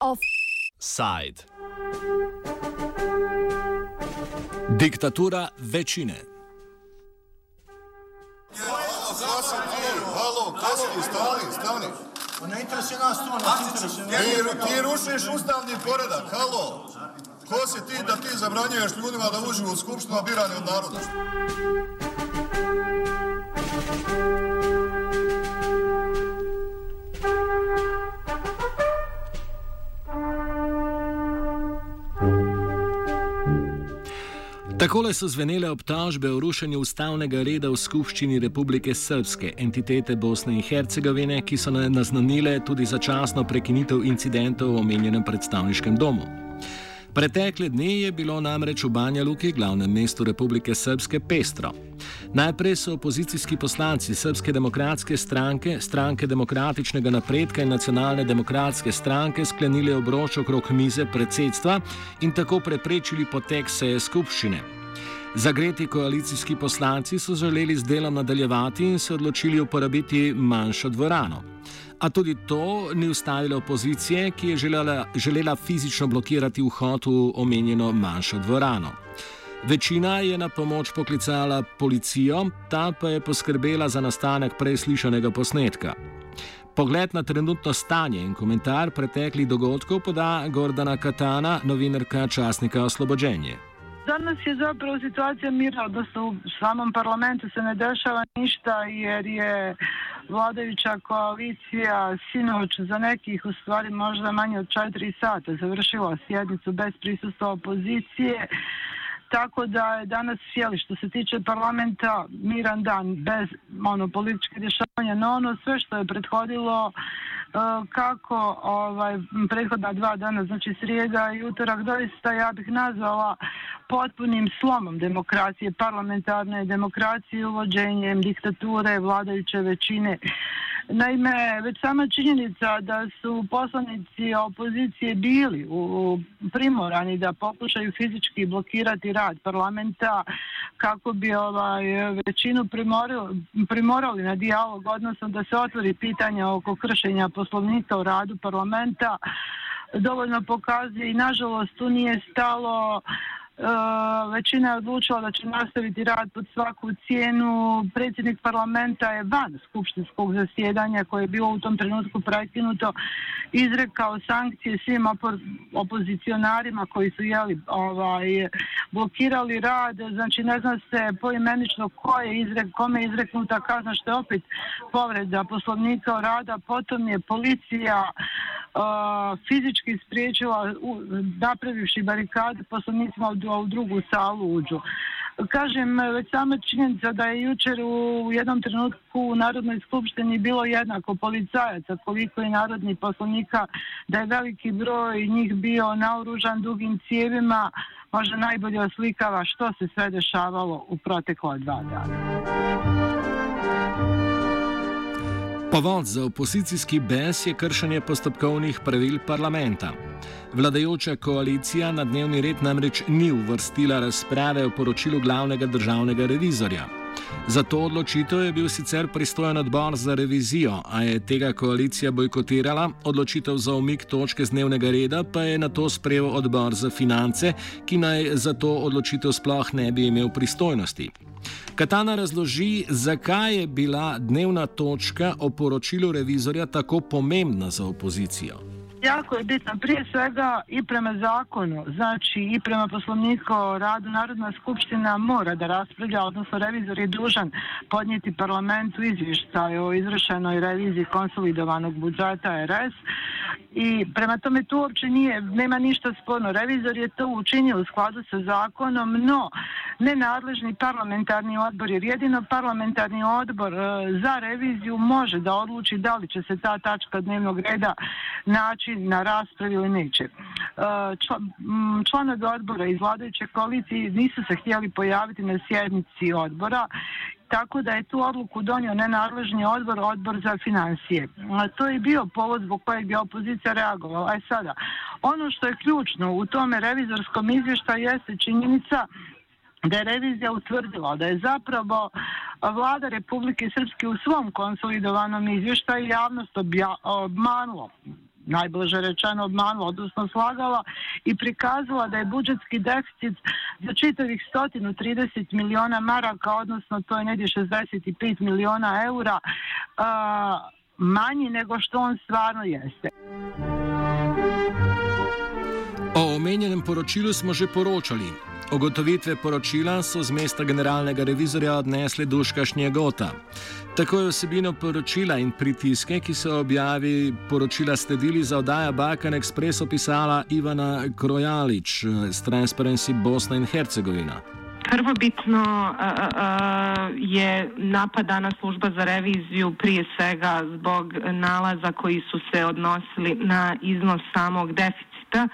Offside. Diktatura večine. Ne interesuje nas to, nas interesuje. Ti, ti rušiš ustavni poredak, halo. Ko si ti da ti zabranjuješ ljudima da uđu u skupštinu, a birani od naroda? Takole so zvenele obtožbe o rušenju ustavnega reda v Skupščini Republike Srpske, entitete Bosne in Hercegovine, ki so naznanile tudi začasno prekinitev incidentov v omenjenem predstavniškem domu. Pretekle dne je bilo namreč v Banja Luki, glavnem mestu Republike Srpske, pestro. Najprej so opozicijski poslanci Srpske demokratske stranke, stranke demokratičnega napredka in nacionalne demokratske stranke sklenili obroč okrog mize predsedstva in tako preprečili potek seje skupščine. Zagreti koalicijski poslanci so želeli z delom nadaljevati in se odločili uporabiti manjšo dvorano. A tudi to ni ustavilo opozicije, ki je želela, želela fizično blokirati vhod v omenjeno manjšo dvorano. Večina je na pomoč poklicala policijo, ta pa je poskrbela za nastanek prej slišanega posnetka. Pogled na trenutno stanje in komentar preteklih dogodkov poda Gordana Katana, novinarka časnika Oslobođenje. Danas je zapravo situacija mira, da u samom parlamentu se ne dešava ništa jer je vladajuća koalicija sinoć za nekih u stvari možda manje od četiri sata završila sjednicu bez prisustva opozicije. Tako da je danas sjeli što se tiče parlamenta miran dan bez ono, političke rješavanja, no ono sve što je prethodilo uh, E, kako ovaj, prethodna dva dana, znači srijeda i utorak, doista ja bih nazvala potpunim slomom demokracije, parlamentarne demokracije, uvođenjem diktature, vladajuće većine. Naime, već sama činjenica da su poslanici opozicije bili u primorani da pokušaju fizički blokirati rad parlamenta kako bi ovaj, većinu primorali, primorali na dijalog, odnosno da se otvori pitanje oko kršenja poslovnika u radu parlamenta, dovoljno pokazuje i nažalost tu nije stalo Uh, većina je odlučila da će nastaviti rad pod svaku cijenu. Predsjednik parlamenta je van skupštinskog zasjedanja koje je bilo u tom trenutku prekinuto izrekao sankcije svim opozicionarima koji su jeli, ovaj, blokirali rad. Znači ne zna se poimenično ko je izrek, kome je izreknuta kazna što je opet povreda poslovnika rada. Potom je policija fizički spriječila napravivši barikade poslanicima u, u drugu salu uđu. Kažem, već sama činjenica da je jučer u jednom trenutku u Narodnoj skupštini bilo jednako policajaca koliko je narodni poslanika, da je veliki broj njih bio naoružan dugim cijevima, možda najbolje oslikava što se sve dešavalo u proteklo dva dana. Povod za opozicijski bes je kršenje postopkovnih pravil parlamenta. Vladajoča koalicija na dnevni red namreč ni uvrstila razprave o poročilu glavnega državnega revizorja. Za to odločitev je bil sicer pristojen odbor za revizijo, a je tega koalicija bojkotirala, odločitev za umik točke z dnevnega reda pa je na to sprejel odbor za finance, ki naj za to odločitev sploh ne bi imel pristojnosti. Katana razloži, zakaj je bila dnevna točka o poročilu revizorja tako pomembna za opozicijo. Jako je bitno prije svega i prema zakonu, znači i prema poslovniku o radu Narodna skupština mora da raspravlja, odnosno revizor je dužan podnijeti parlamentu izvještaj o izvršenoj reviziji konsolidovanog budžeta RS i prema tome tu uopće nije, nema ništa sporno. Revizor je to učinio u skladu sa zakonom, no nenadležni parlamentarni odbor, jer jedino parlamentarni odbor e, za reviziju može da odluči da li će se ta tačka dnevnog reda naći na raspravi ili neće. E, Članovi odbora iz vladajuće koalicije nisu se htjeli pojaviti na sjednici odbora tako da je tu odluku donio nenadležni odbor, odbor za financije. To je bio povod zbog kojeg je opozicija reagovala. Aj sada, ono što je ključno u tome revizorskom izvještaju jeste činjenica da je revizija utvrdila da je zapravo vlada Republike Srpske u svom konsolidovanom izvještaju javnost obmanula najbliže rečeno obmanula, odnosno slagala i prikazala da je budžetski deficit za čitavih 130 miliona maraka, odnosno to je negdje 65 miliona eura, manji nego što on stvarno jeste. Omenjenem poročilu smo že poročali. Ogotovitve poročila so z mesta generalnega revizorja odnesli Duška Šnjegota. Tako je vsebino poročila in pritiske, ki so objavi poročila sledili za oddaja Balkan Express opisala Ivana Krojalič z Transparency Bosna in Hercegovina. Prvobitno uh, uh, je napadana služba za reviziju prije svega zbog nalaza koji su se odnosili na iznos samog deficita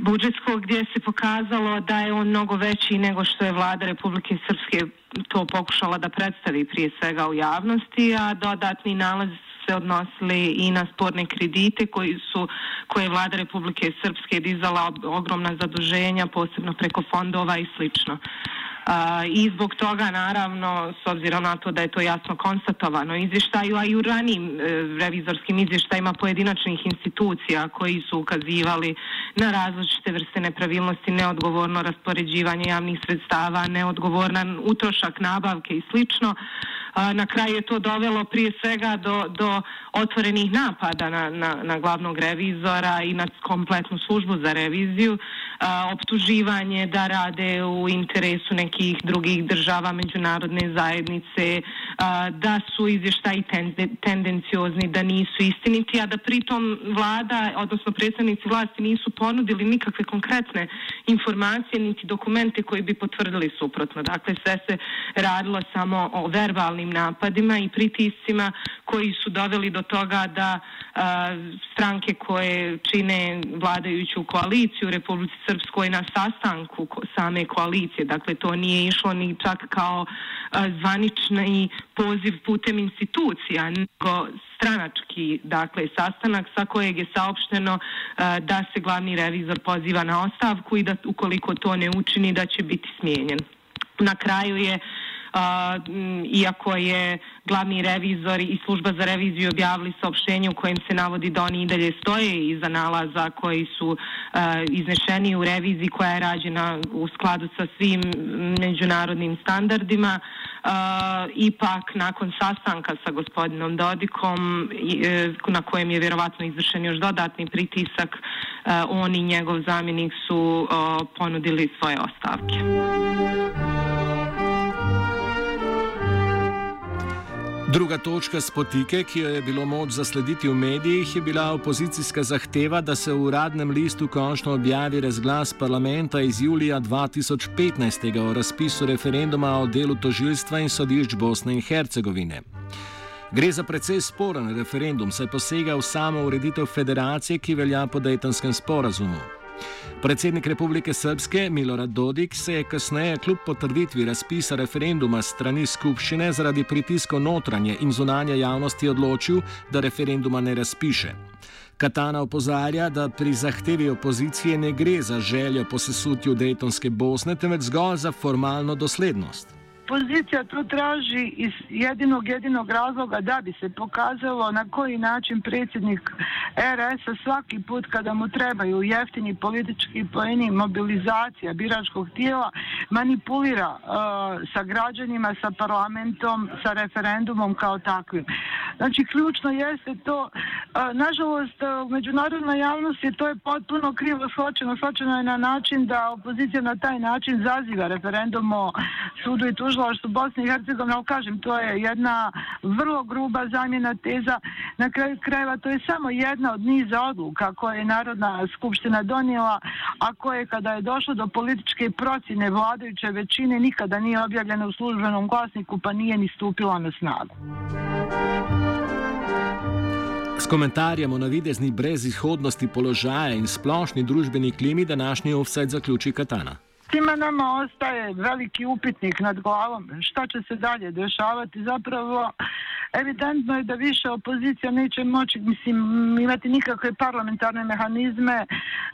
budžetskog gdje se pokazalo da je on mnogo veći nego što je vlada Republike Srpske to pokušala da predstavi prije svega u javnosti, a dodatni nalaz se odnosili i na sporne kredite koji su, koje je vlada Republike Srpske dizala ogromna zaduženja, posebno preko fondova i slično. I zbog toga, naravno, s obzirom na to da je to jasno konstatovano izvještaju, a i u ranim e, revizorskim izvještajima pojedinačnih institucija koji su ukazivali na različite vrste nepravilnosti, neodgovorno raspoređivanje javnih sredstava, neodgovoran utrošak nabavke i slično, na kraju je to dovelo prije svega do, do otvorenih napada na, na, na glavnog revizora i na kompletnu službu za reviziju, optuživanje da rade u interesu nekih drugih država međunarodne zajednice, da su izvještaji tendenciozni, da nisu istiniti, a da pritom vlada, odnosno predstavnici vlasti nisu ponudili nikakve konkretne informacije niti dokumente koji bi potvrdili suprotno. Dakle, sve se radilo samo o verbalnim napadima i pritiscima koji su doveli do toga da stranke koje čine vladajuću koaliciju u Republici Srpskoj na sastanku same koalicije, dakle to nije išlo ni čak kao zvanični poziv putem institucija, nego stranački dakle, sastanak sa kojeg je saopšteno da se glavni revizor poziva na ostavku i da ukoliko to ne učini da će biti smijenjen. Na kraju je iako je glavni revizor i služba za reviziju objavili saopštenje u kojem se navodi da oni i dalje stoje iza nalaza koji su e, iznešeni u reviziji koja je rađena u skladu sa svim međunarodnim standardima. E, ipak nakon sastanka sa gospodinom Dodikom e, na kojem je vjerovatno izvršen još dodatni pritisak on i njegov zamjenik su ponudili svoje ostavke. Druga točka spotike, ki jo je bilo moč zaslediti v medijih, je bila opozicijska zahteva, da se v uradnem listu končno objavi razglas parlamenta iz julija 2015 o razpisu referenduma o delu tožilstva in sodišč Bosne in Hercegovine. Gre za precej sporen referendum, saj posega v samo ureditev federacije, ki velja po Dejtonskem sporazumu. Predsednik Republike Srpske Milorad Dodik se je kasneje kljub potrditvi razpisa referenduma strani skupščine zaradi pritiskov notranje in zunanje javnosti odločil, da referenduma ne razpiše. Katana opozarja, da pri zahtevi opozicije ne gre za željo po sesutju Dejtonske Bosne, temveč zgolj za formalno doslednost. Pozicija to traži iz jedinog jedinog razloga da bi se pokazalo na koji način predsjednik RS-a svaki put kada mu trebaju jeftini politički pojeni mobilizacija biračkog tijela manipulira uh, sa građanima, sa parlamentom, sa referendumom kao takvim. Znači, ključno jeste to, uh, nažalost, e, međunarodna javnost je to je potpuno krivo shvaćeno. Shvaćeno je na način da opozicija na taj način zaziva referendum o sudu i tužu tužilaštvu Bosne i Hercegovine, ali kažem, to je jedna vrlo gruba zamjena teza. Na kraju krajeva to je samo jedna od niza odluka koje je Narodna skupština donijela, a koje kada je došlo do političke procjene vladajuće većine nikada nije objavljena u službenom glasniku pa nije ni stupila na snagu. S komentarjem o navidezni brezizhodnosti položaja in splošni družbeni klimi današnji offset zaključi Katana. Svima nama ostaje veliki upitnik nad glavom šta će se dalje dešavati zapravo evidentno je da više opozicija neće moći mislim, imati nikakve parlamentarne mehanizme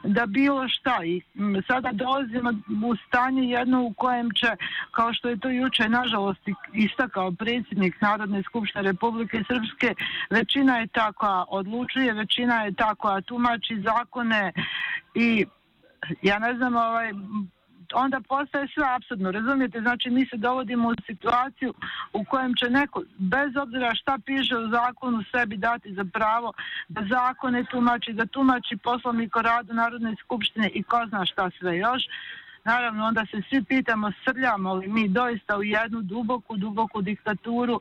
da bilo šta. I sada dolazimo u stanje jedno u kojem će, kao što je to juče nažalost istakao predsjednik Narodne skupštine Republike Srpske, većina je ta koja odlučuje, većina je ta koja tumači zakone i ja ne znam, ovaj, onda postaje sve absurdno, razumijete? Znači mi se dovodimo u situaciju u kojem će neko, bez obzira šta piše u zakonu, sebi dati za pravo da zakone tumači, da tumači poslovnik o radu Narodne skupštine i ko zna šta sve još. Naravno, onda se svi pitamo, srljamo li mi doista u jednu duboku, duboku diktaturu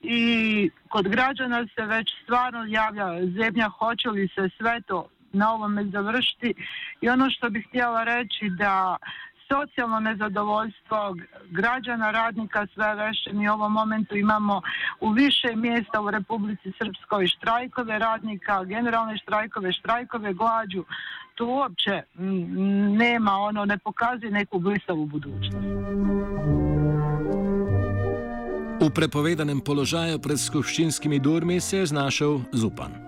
i kod građana se već stvarno javlja zemlja, hoće li se sve to na ovome završiti i ono što bih htjela reći da socijalno nezadovoljstvo građana, radnika, sve veće. Mi u ovom momentu imamo u više mjesta u Republici Srpskoj štrajkove radnika, generalne štrajkove, štrajkove glađu. To uopće nema, ono, ne pokazuje neku blistavu budućnost. U prepovedanem položaju pred skupščinskimi durmi se je znašel Zupan.